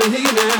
coming here now.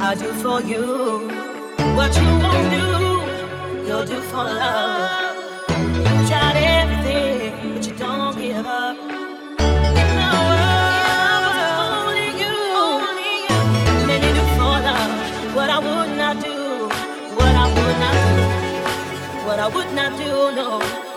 I do for you. What you won't do, you'll do for love. You tried everything, but you don't give up. What I would not do, what I would not do, what I would not do, no.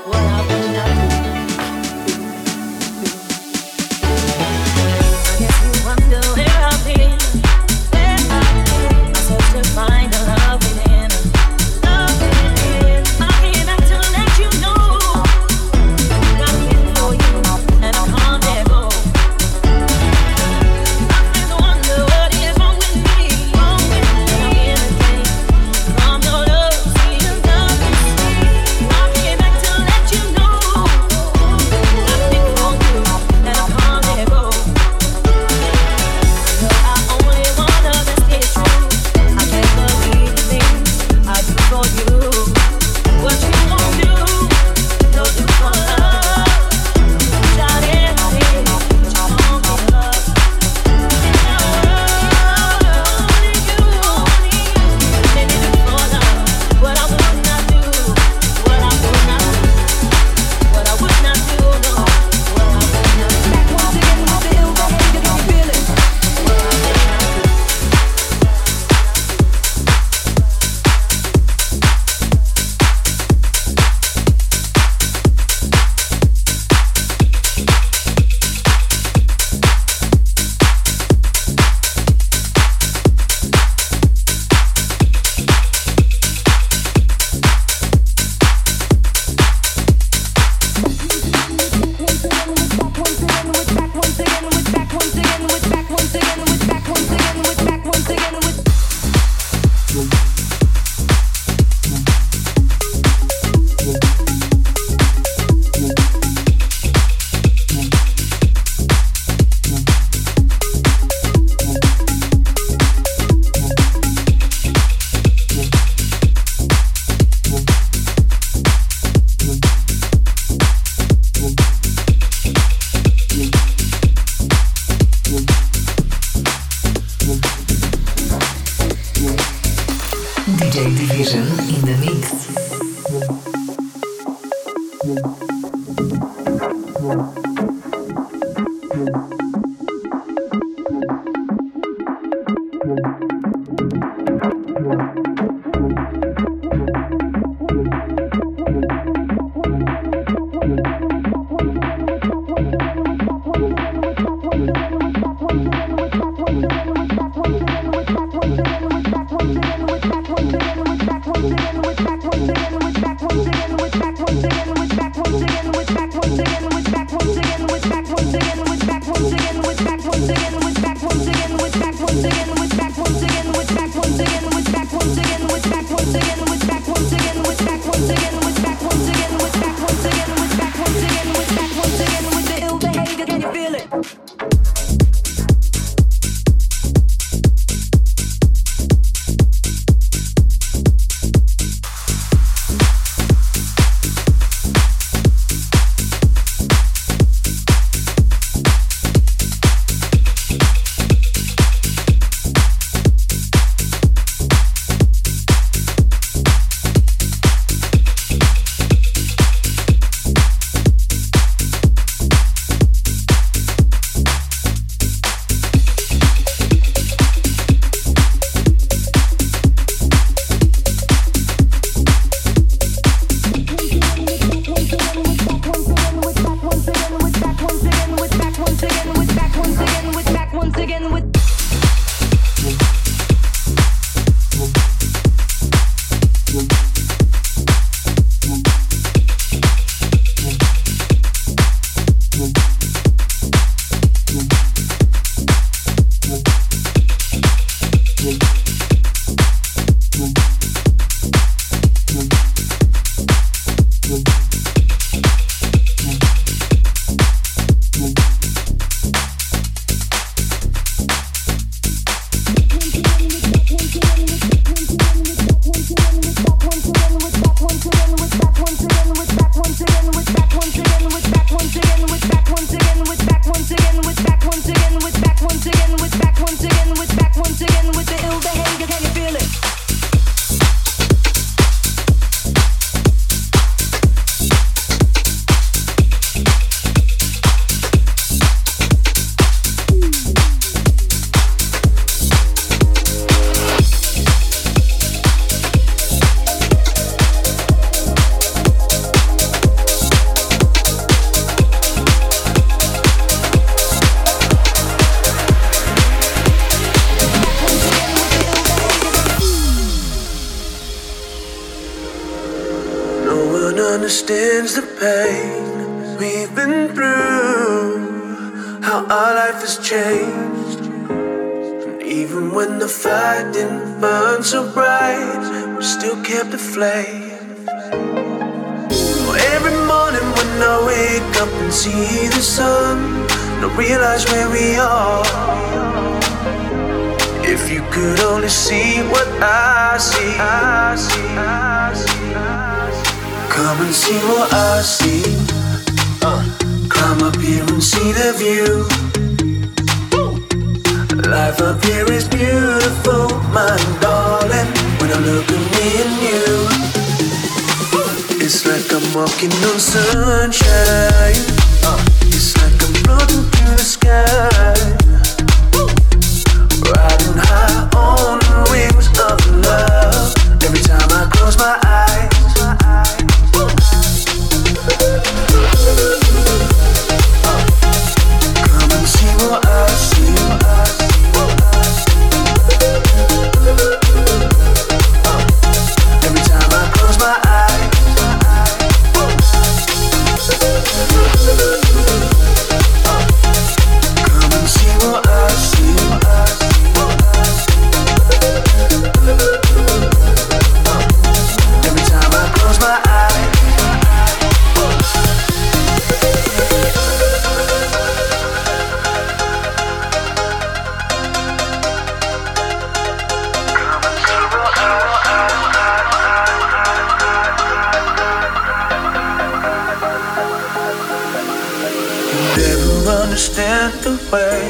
the way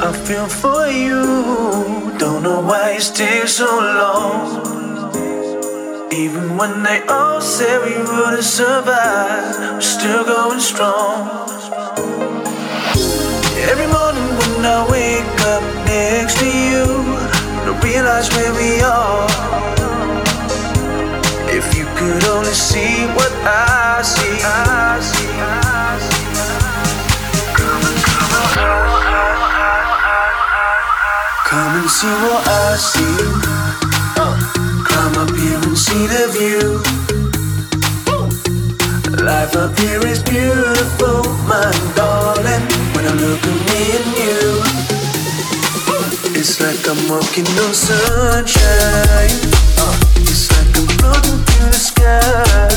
I feel for you. Don't know why it's takes so long. Even when they all said we wouldn't survive, we're still going strong. Every morning when I wake up next to you, I realize where we are. If you could only see what I see, I see, I see. see what I see. Climb up here and see the view. Life up here is beautiful, my darling. When I look at me and you, it's like I'm walking on sunshine. It's like I'm floating through the sky,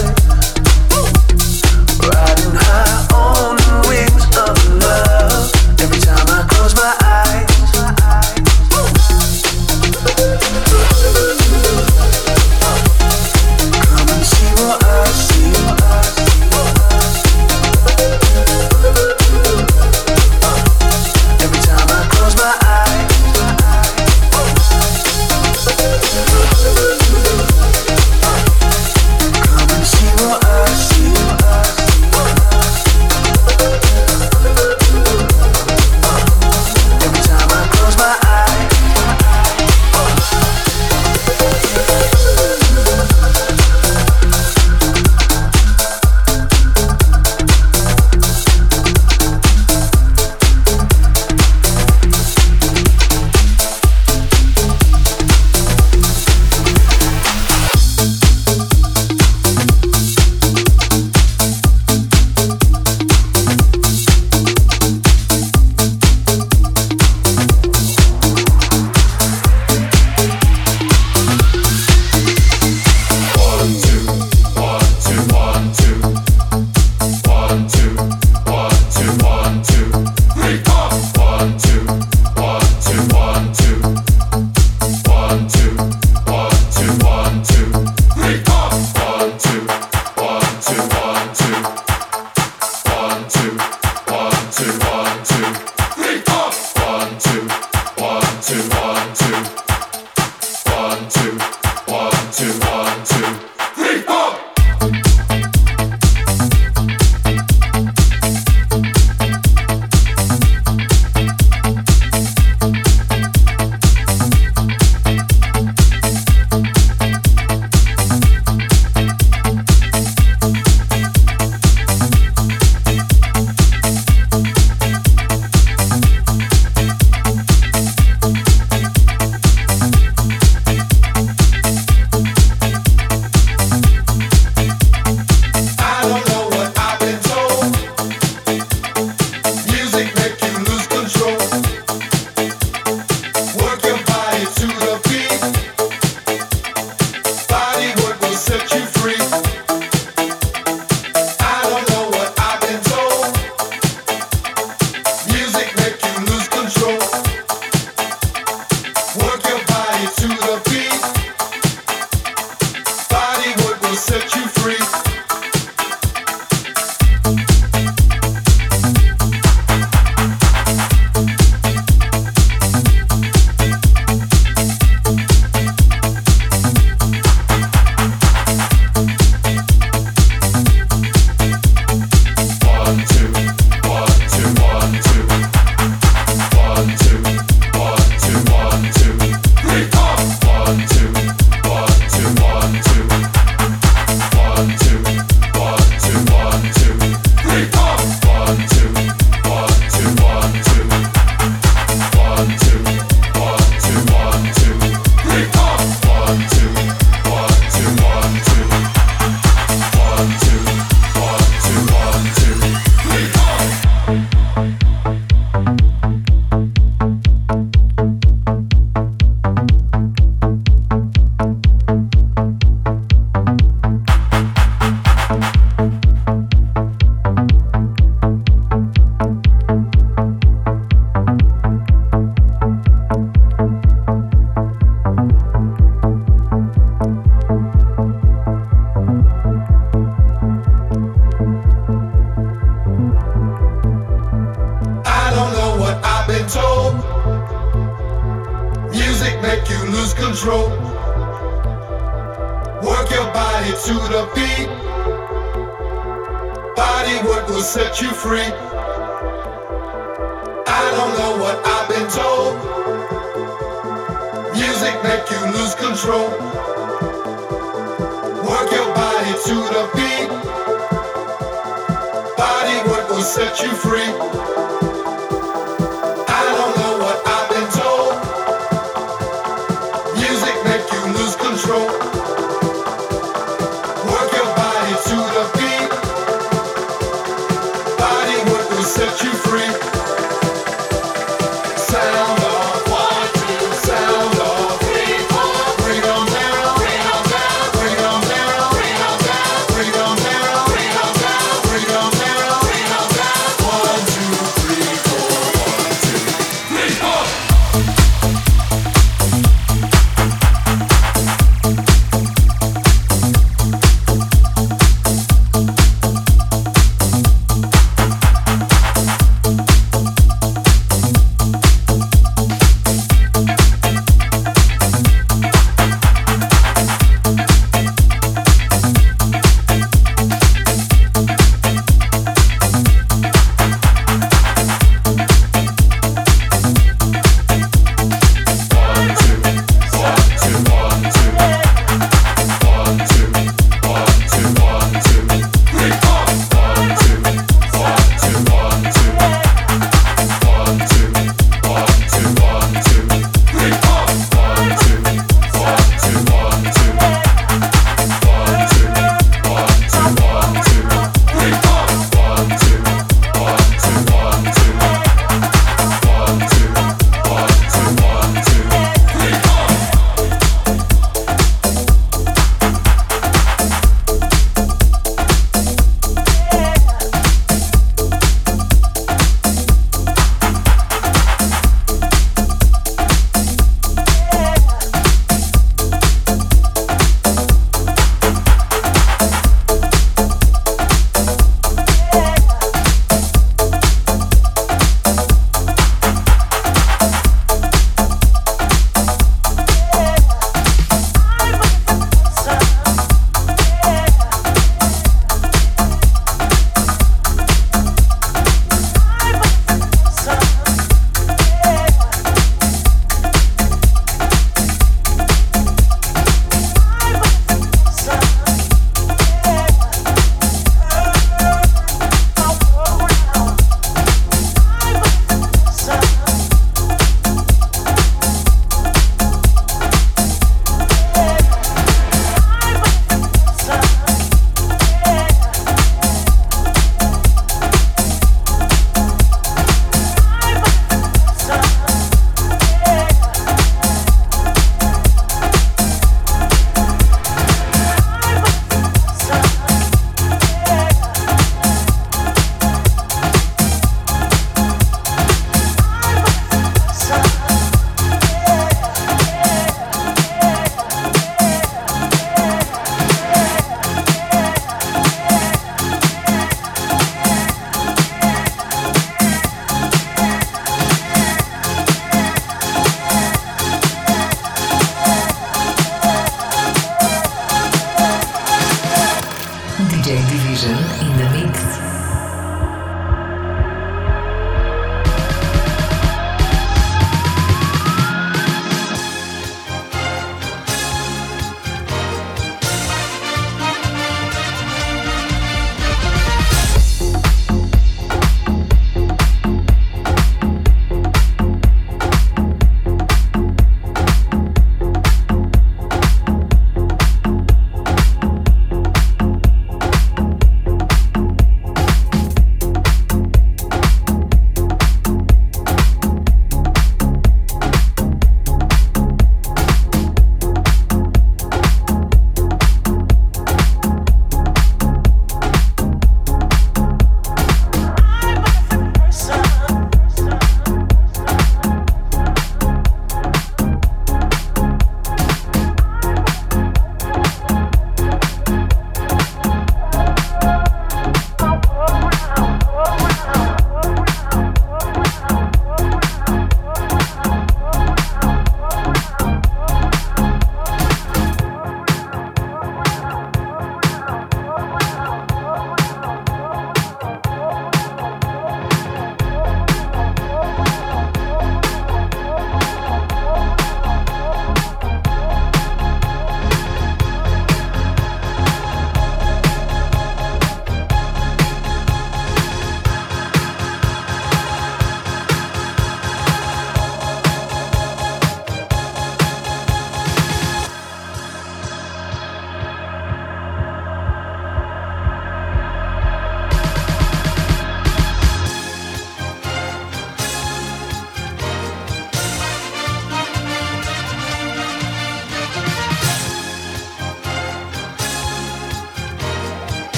riding high on the wings of love. Every time I close my eyes.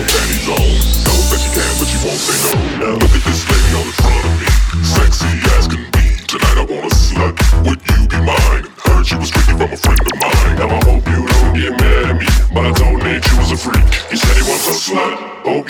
no panties on. Tell that you can, but you won't say no. Now look at this lady on the front of me. Sexy as can be. Tonight I wanna slut. Would you be mine? Heard you was tricky from a friend of mine. Now I hope you don't get mad at me, but I told Nate you was a freak. He said he wants a slut. Okay.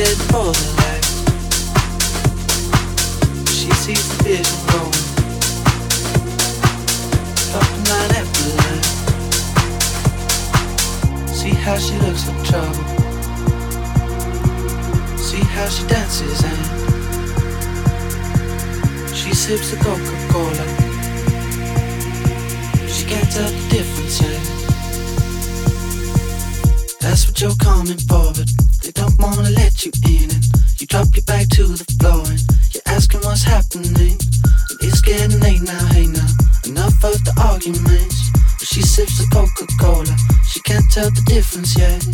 head for the night. She sees the vision going up line after line. See how she looks in trouble. See how she dances and she sips a Coca Cola. She can't tell the difference. That's what you're coming for, but they don't wanna let you in. And you drop your back to the floor and you're asking what's happening. And it's getting late now, hey now. Enough of the arguments. But she sips the Coca-Cola. She can't tell the difference yet.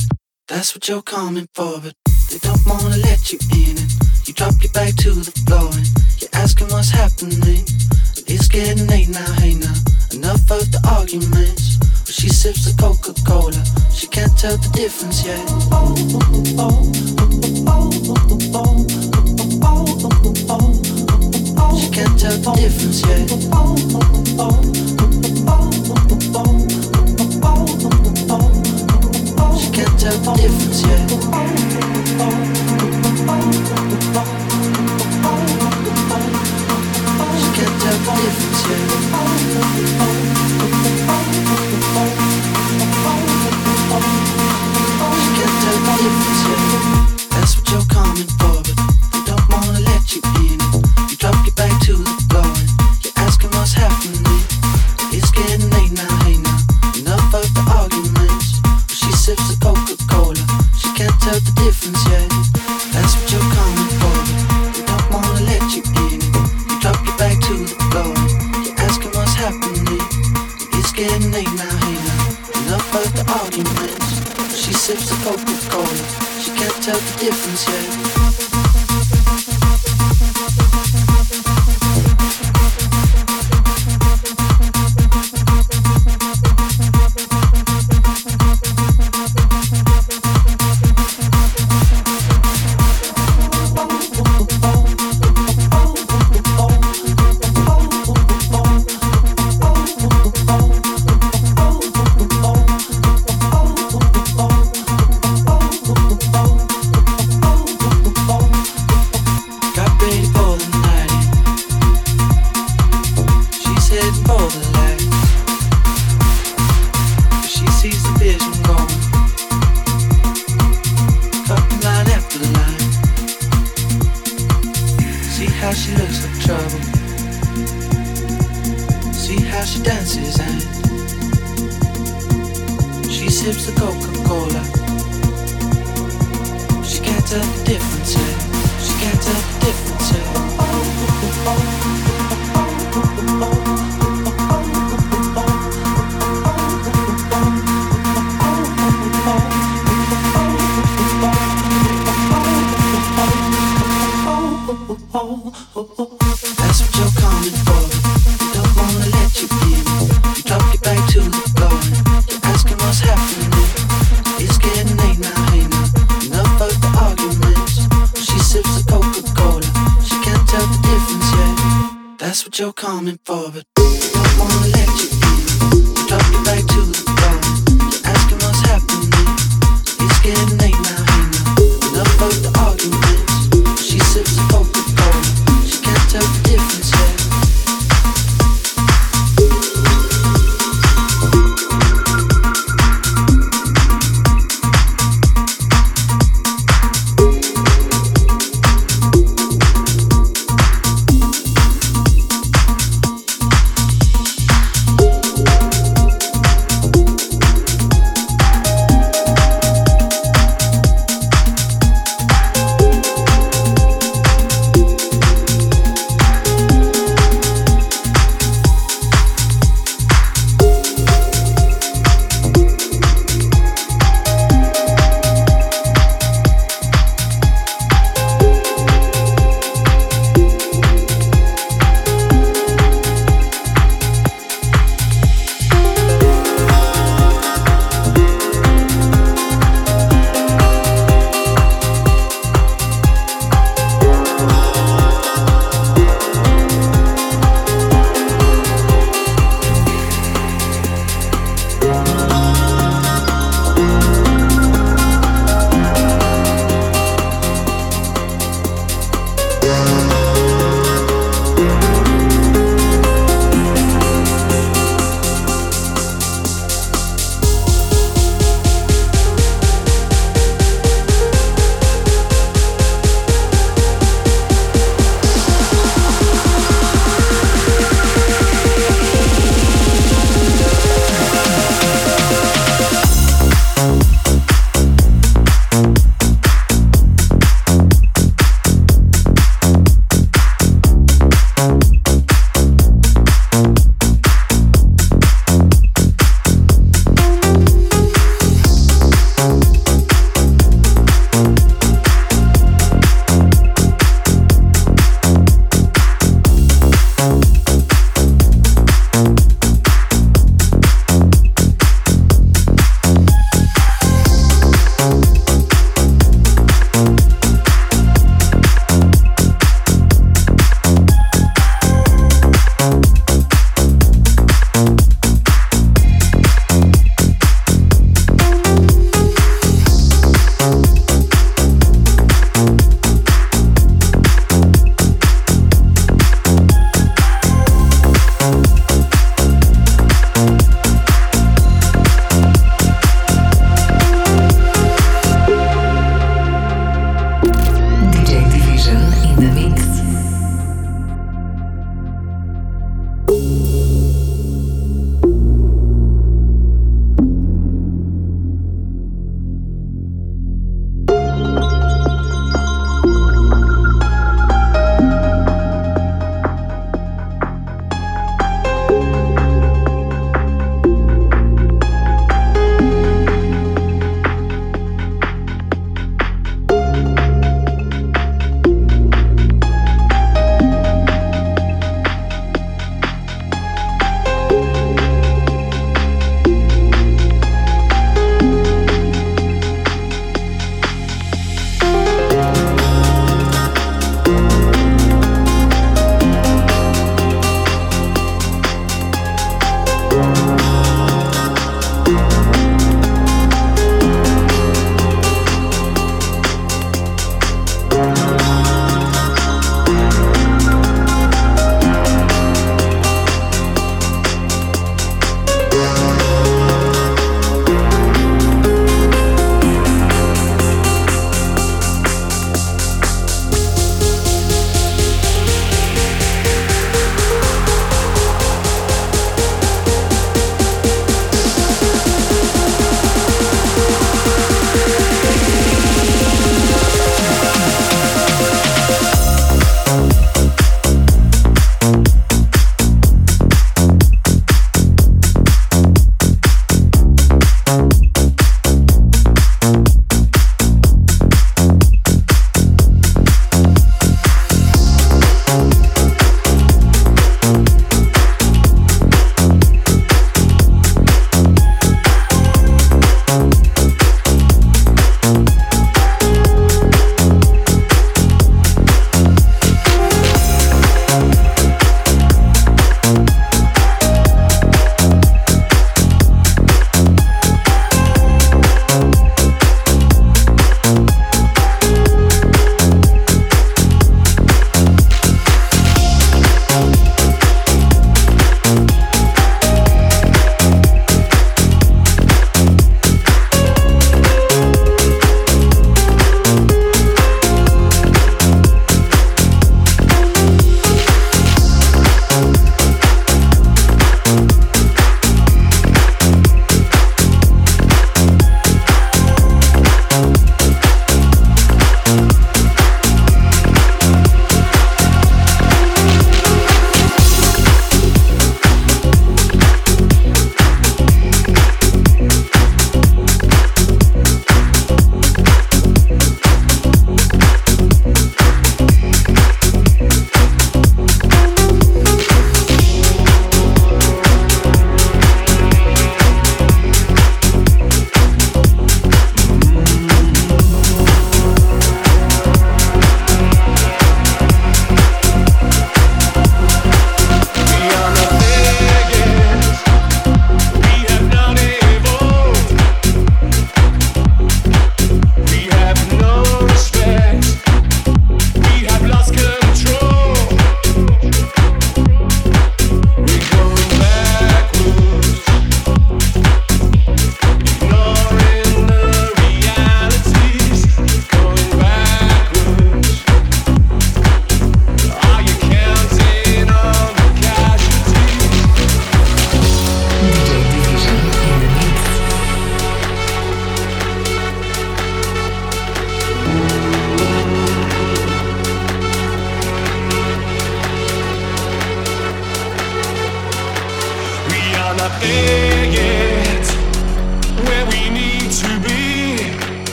That's what you're coming for, but they don't wanna let you in. And you drop your back to the floor and you're asking what's happening. And it's getting late now, hey now. Enough of the arguments. She sips the Coca-Cola. She can't tell the difference yet. She can't tell the difference yet. She can't tell the difference yet. She can't tell the difference yet. Tell the difference yet. That's what you're coming for, they don't wanna let you in. You drop your back to the floor you're asking what's happening. It's getting late now, now. Enough of the arguments. She sips the Coca-Cola. She can't tell the difference yet.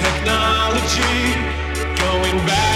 technology going back.